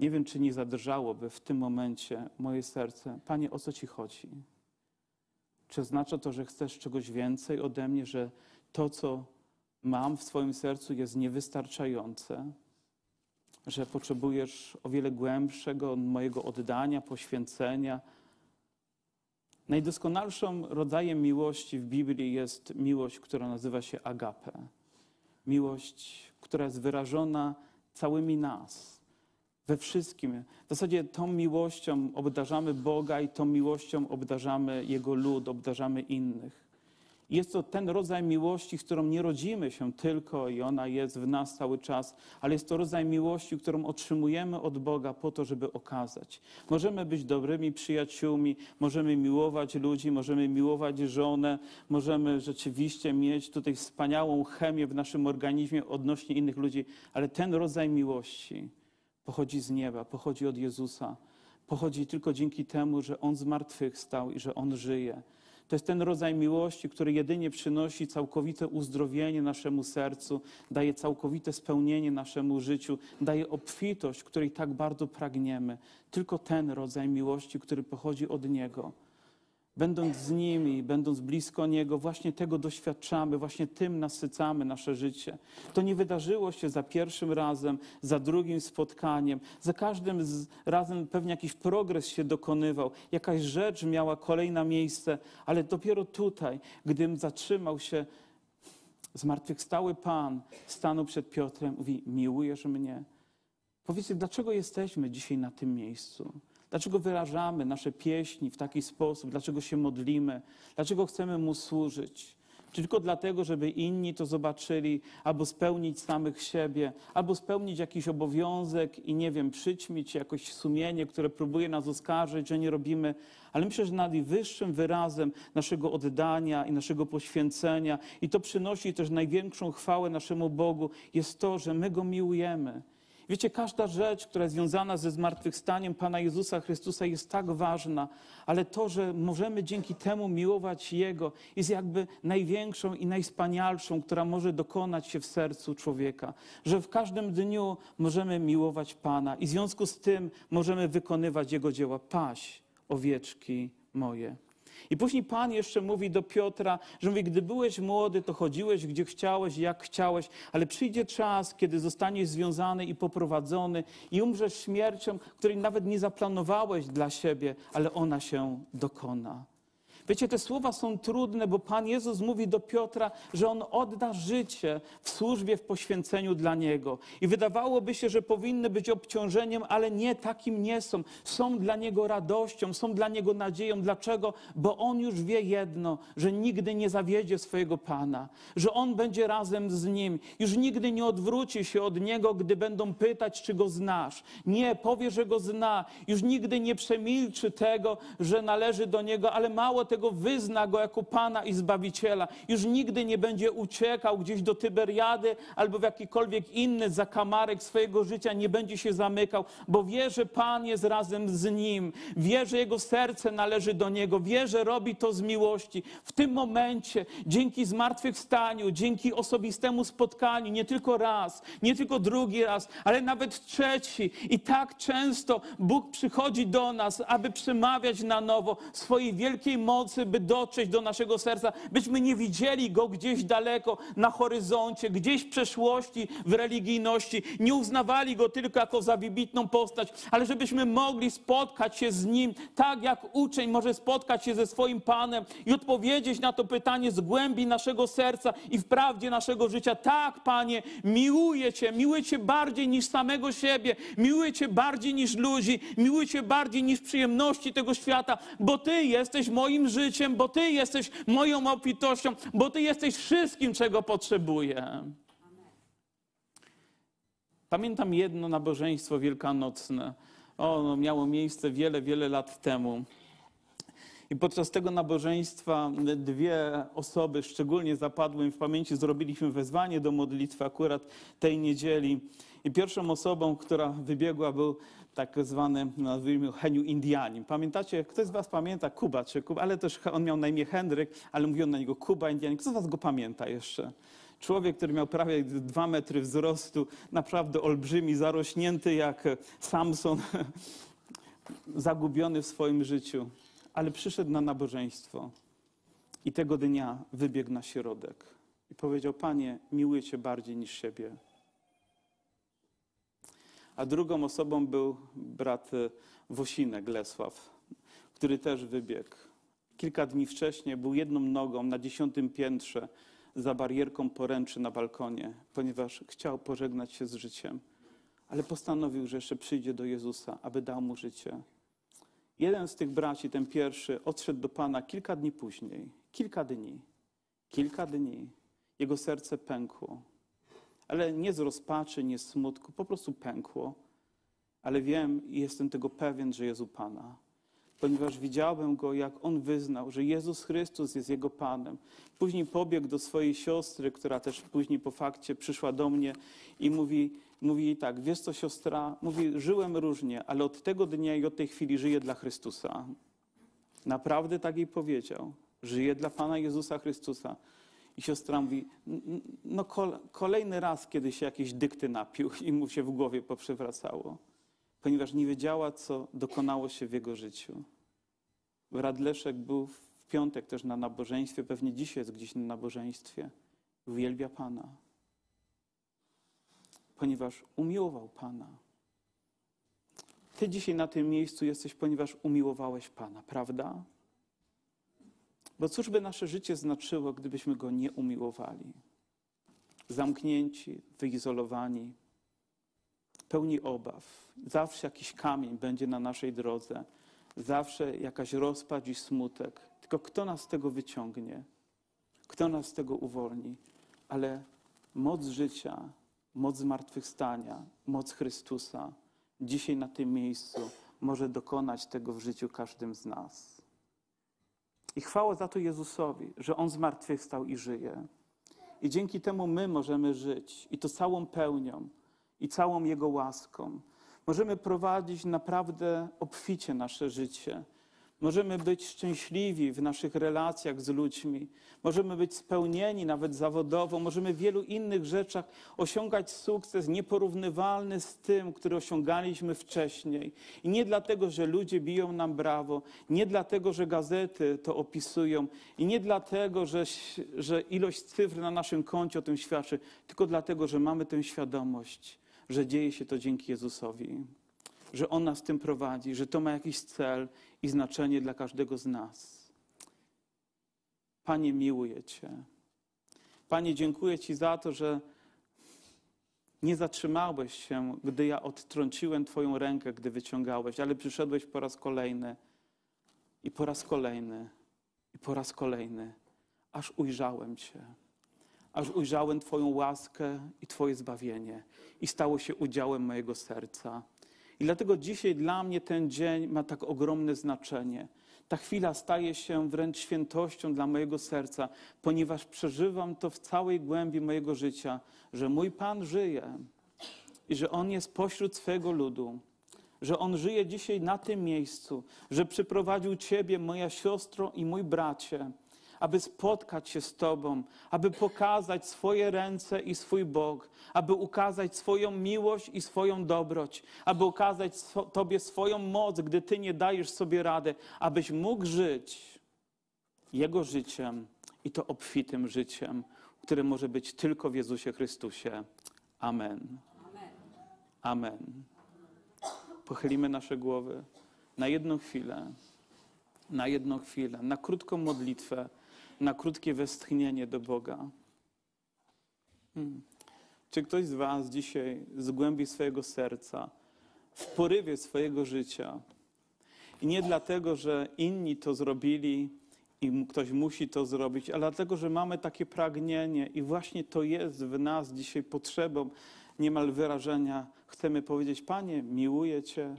nie wiem, czy nie zadrżałoby w tym momencie moje serce. Panie, o co Ci chodzi? Czy oznacza to, że chcesz czegoś więcej ode mnie, że to, co mam w swoim sercu jest niewystarczające, że potrzebujesz o wiele głębszego mojego oddania, poświęcenia. Najdoskonalszym rodzajem miłości w Biblii jest miłość, która nazywa się agape. Miłość, która jest wyrażona całymi nas, we wszystkim. W zasadzie tą miłością obdarzamy Boga i tą miłością obdarzamy Jego lud, obdarzamy innych. Jest to ten rodzaj miłości, z którą nie rodzimy się tylko i ona jest w nas cały czas, ale jest to rodzaj miłości, którą otrzymujemy od Boga po to, żeby okazać. Możemy być dobrymi przyjaciółmi, możemy miłować ludzi, możemy miłować żonę, możemy rzeczywiście mieć tutaj wspaniałą chemię w naszym organizmie odnośnie innych ludzi, ale ten rodzaj miłości pochodzi z nieba, pochodzi od Jezusa. Pochodzi tylko dzięki temu, że On zmartwychwstał i że On żyje. To jest ten rodzaj miłości, który jedynie przynosi całkowite uzdrowienie naszemu sercu, daje całkowite spełnienie naszemu życiu, daje obfitość, której tak bardzo pragniemy. Tylko ten rodzaj miłości, który pochodzi od Niego. Będąc z nimi, będąc blisko Niego, właśnie tego doświadczamy, właśnie tym nasycamy nasze życie. To nie wydarzyło się za pierwszym razem, za drugim spotkaniem. Za każdym razem pewnie jakiś progres się dokonywał, jakaś rzecz miała kolejne miejsce, ale dopiero tutaj, gdym zatrzymał się, zmartwychwstały Pan stanął przed Piotrem, mówi: Miłujesz mnie? Powiedzcie, dlaczego jesteśmy dzisiaj na tym miejscu? Dlaczego wyrażamy nasze pieśni w taki sposób? Dlaczego się modlimy? Dlaczego chcemy Mu służyć? Czy tylko dlatego, żeby inni to zobaczyli, albo spełnić samych siebie, albo spełnić jakiś obowiązek i nie wiem, przyćmić jakoś sumienie, które próbuje nas oskarżyć, że nie robimy. Ale myślę, że najwyższym wyrazem naszego oddania i naszego poświęcenia, i to przynosi też największą chwałę naszemu Bogu, jest to, że my Go miłujemy. Wiecie, każda rzecz, która jest związana ze zmartwychwstaniem Pana Jezusa Chrystusa jest tak ważna, ale to, że możemy dzięki temu miłować Jego, jest jakby największą i najspanialszą, która może dokonać się w sercu człowieka. Że w każdym dniu możemy miłować Pana i w związku z tym możemy wykonywać Jego dzieła. Paś, owieczki moje. I później Pan jeszcze mówi do Piotra, że mówi, gdy byłeś młody, to chodziłeś gdzie chciałeś, jak chciałeś, ale przyjdzie czas, kiedy zostaniesz związany i poprowadzony i umrzesz śmiercią, której nawet nie zaplanowałeś dla siebie, ale ona się dokona. Wiecie, te słowa są trudne, bo Pan Jezus mówi do Piotra, że on odda życie w służbie, w poświęceniu dla Niego. I wydawałoby się, że powinny być obciążeniem, ale nie, takim nie są. Są dla Niego radością, są dla Niego nadzieją. Dlaczego? Bo On już wie jedno, że nigdy nie zawiedzie swojego Pana, że On będzie razem z Nim. Już nigdy nie odwróci się od Niego, gdy będą pytać, czy Go znasz. Nie, powie, że Go zna. Już nigdy nie przemilczy tego, że należy do Niego, ale mało tego, tego wyzna go jako Pana i Zbawiciela. Już nigdy nie będzie uciekał gdzieś do Tyberiady albo w jakikolwiek inny zakamarek swojego życia, nie będzie się zamykał, bo wie, że Pan jest razem z nim. Wie, że jego serce należy do niego. Wie, że robi to z miłości. W tym momencie, dzięki zmartwychwstaniu, dzięki osobistemu spotkaniu, nie tylko raz, nie tylko drugi raz, ale nawet trzeci. I tak często Bóg przychodzi do nas, aby przemawiać na nowo swojej wielkiej mocy by dotrzeć do naszego serca, byśmy nie widzieli Go gdzieś daleko, na horyzoncie, gdzieś w przeszłości, w religijności, nie uznawali Go tylko jako za wybitną postać, ale żebyśmy mogli spotkać się z Nim, tak jak uczeń może spotkać się ze swoim Panem i odpowiedzieć na to pytanie z głębi naszego serca i w prawdzie naszego życia. Tak, Panie, miłuję Cię, miłuję Cię bardziej niż samego siebie, miłuję Cię bardziej niż ludzi, miłuję Cię bardziej niż przyjemności tego świata, bo Ty jesteś moim życiem życiem, bo Ty jesteś moją obfitością, bo Ty jesteś wszystkim, czego potrzebuję. Pamiętam jedno nabożeństwo wielkanocne. Ono miało miejsce wiele, wiele lat temu. I podczas tego nabożeństwa dwie osoby szczególnie zapadły mi w pamięci. Zrobiliśmy wezwanie do modlitwy akurat tej niedzieli. I pierwszą osobą, która wybiegła, był tak zwany, nazwijmy Heniu Indianin. Pamiętacie, ktoś z was pamięta Kuba, czy Kuba, ale też on miał na imię Henryk, ale mówiono na niego Kuba Indianin. Kto z was go pamięta jeszcze? Człowiek, który miał prawie dwa metry wzrostu, naprawdę olbrzymi, zarośnięty jak Samson, zagubiony w swoim życiu, ale przyszedł na nabożeństwo i tego dnia wybiegł na środek i powiedział: Panie, miłuję Cię bardziej niż siebie a drugą osobą był brat e, Wosinek Lesław, który też wybiegł. Kilka dni wcześniej był jedną nogą na dziesiątym piętrze za barierką poręczy na balkonie, ponieważ chciał pożegnać się z życiem, ale postanowił, że jeszcze przyjdzie do Jezusa, aby dał mu życie. Jeden z tych braci, ten pierwszy, odszedł do Pana kilka dni później. Kilka dni. kilka dni, jego serce pękło. Ale nie z rozpaczy, nie z smutku, po prostu pękło. Ale wiem i jestem tego pewien, że jest u Pana. Ponieważ widziałem go, jak on wyznał, że Jezus Chrystus jest jego Panem. Później pobiegł do swojej siostry, która też później po fakcie przyszła do mnie i mówi, mówi jej tak, wiesz co siostra, mówi, żyłem różnie, ale od tego dnia i od tej chwili żyję dla Chrystusa. Naprawdę tak jej powiedział. Żyję dla Pana Jezusa Chrystusa. I siostra mówi, "N- n- no kol- kolejny raz, kiedy się jakieś dykty napił i mu się w głowie poprzewracało, ponieważ nie wiedziała, co dokonało się w jego życiu. Brat Leszek był w piątek też na nabożeństwie, pewnie dzisiaj jest gdzieś na nabożeństwie. Uwielbia Pana, ponieważ umiłował Pana. Ty dzisiaj na tym miejscu jesteś, ponieważ umiłowałeś Pana, prawda? Bo cóż by nasze życie znaczyło, gdybyśmy Go nie umiłowali? Zamknięci, wyizolowani, pełni obaw. Zawsze jakiś kamień będzie na naszej drodze. Zawsze jakaś rozpacz i smutek. Tylko kto nas z tego wyciągnie? Kto nas z tego uwolni? Ale moc życia, moc zmartwychwstania, moc Chrystusa dzisiaj na tym miejscu może dokonać tego w życiu każdym z nas. I chwała za to Jezusowi, że On zmartwychwstał i żyje. I dzięki temu my możemy żyć i to całą pełnią i całą Jego łaską. Możemy prowadzić naprawdę obficie nasze życie. Możemy być szczęśliwi w naszych relacjach z ludźmi. Możemy być spełnieni nawet zawodowo. Możemy w wielu innych rzeczach osiągać sukces nieporównywalny z tym, który osiągaliśmy wcześniej. I nie dlatego, że ludzie biją nam brawo, nie dlatego, że gazety to opisują, i nie dlatego, że, że ilość cyfr na naszym koncie o tym świadczy, tylko dlatego, że mamy tę świadomość, że dzieje się to dzięki Jezusowi że On nas tym prowadzi, że to ma jakiś cel i znaczenie dla każdego z nas. Panie, miłuję Cię. Panie, dziękuję Ci za to, że nie zatrzymałeś się, gdy ja odtrąciłem Twoją rękę, gdy wyciągałeś, ale przyszedłeś po raz kolejny i po raz kolejny i po raz kolejny, aż ujrzałem Cię. Aż ujrzałem Twoją łaskę i Twoje zbawienie i stało się udziałem mojego serca. I dlatego dzisiaj dla mnie ten dzień ma tak ogromne znaczenie. Ta chwila staje się wręcz świętością dla mojego serca, ponieważ przeżywam to w całej głębi mojego życia, że mój Pan żyje i że On jest pośród swego ludu, że On żyje dzisiaj na tym miejscu, że przyprowadził Ciebie, moja siostro i mój bracie, aby spotkać się z Tobą, aby pokazać swoje ręce i swój Bóg, aby ukazać swoją miłość i swoją dobroć, aby ukazać Tobie swoją moc, gdy Ty nie dajesz sobie rady, abyś mógł żyć Jego życiem i to obfitym życiem, które może być tylko w Jezusie Chrystusie. Amen. Amen. Pochylimy nasze głowy na jedną chwilę, na jedną chwilę, na krótką modlitwę, na krótkie westchnienie do Boga. Hmm. Czy ktoś z Was dzisiaj z głębi swojego serca, w porywie swojego życia, i nie dlatego, że inni to zrobili i ktoś musi to zrobić, ale dlatego, że mamy takie pragnienie i właśnie to jest w nas dzisiaj potrzebą niemal wyrażenia. Chcemy powiedzieć: Panie, miłuję Cię.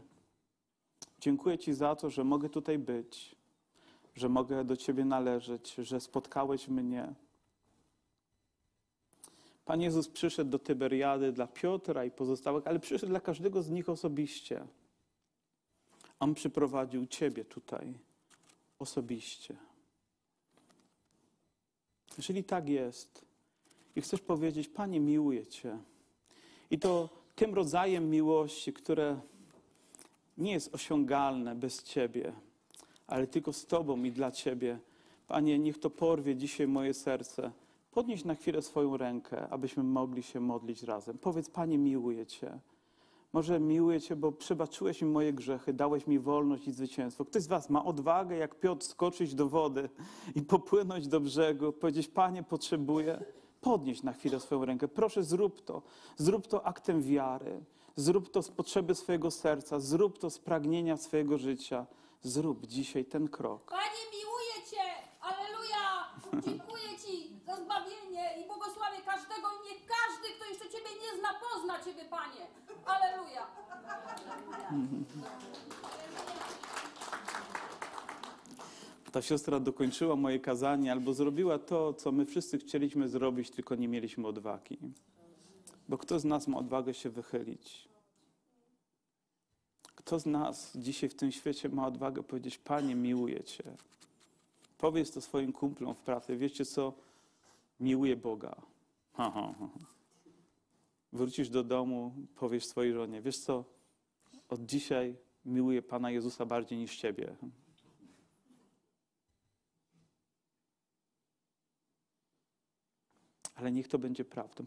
Dziękuję Ci za to, że mogę tutaj być, że mogę do Ciebie należeć, że spotkałeś mnie. Pan Jezus przyszedł do Tyberiady dla Piotra i pozostałych, ale przyszedł dla każdego z nich osobiście. On przyprowadził Ciebie tutaj osobiście. Jeżeli tak jest i chcesz powiedzieć, Panie, miłuję Cię, i to tym rodzajem miłości, które nie jest osiągalne bez Ciebie, ale tylko z Tobą i dla Ciebie. Panie, niech to porwie dzisiaj moje serce. Podnieś na chwilę swoją rękę, abyśmy mogli się modlić razem. Powiedz, Panie, miłuję Cię. Może miłuję Cię, bo przebaczyłeś mi moje grzechy, dałeś mi wolność i zwycięstwo. Ktoś z Was ma odwagę, jak Piotr, skoczyć do wody i popłynąć do brzegu, powiedzieć, Panie, potrzebuję. Podnieś na chwilę swoją rękę. Proszę, zrób to. Zrób to aktem wiary. Zrób to z potrzeby swojego serca. Zrób to z pragnienia swojego życia. Zrób dzisiaj ten krok. Panie, miłuję Cię! Aleluja! Dziękuję Ci za zbawienie i błogosławię każdego. Nie każdy, kto jeszcze Ciebie nie zna, pozna Ciebie, Panie. Aleluja! Ta siostra dokończyła moje kazanie albo zrobiła to, co my wszyscy chcieliśmy zrobić, tylko nie mieliśmy odwagi. Bo kto z nas ma odwagę się wychylić? Kto z nas dzisiaj w tym świecie ma odwagę powiedzieć: Panie, miłuję Cię? Powiedz to swoim kumplom w pracy. Wiecie co? Miłuję Boga. Ha, ha, ha. Wrócisz do domu, powiesz swojej żonie: Wiesz co? Od dzisiaj miłuję Pana Jezusa bardziej niż Ciebie. Ale niech to będzie prawdą.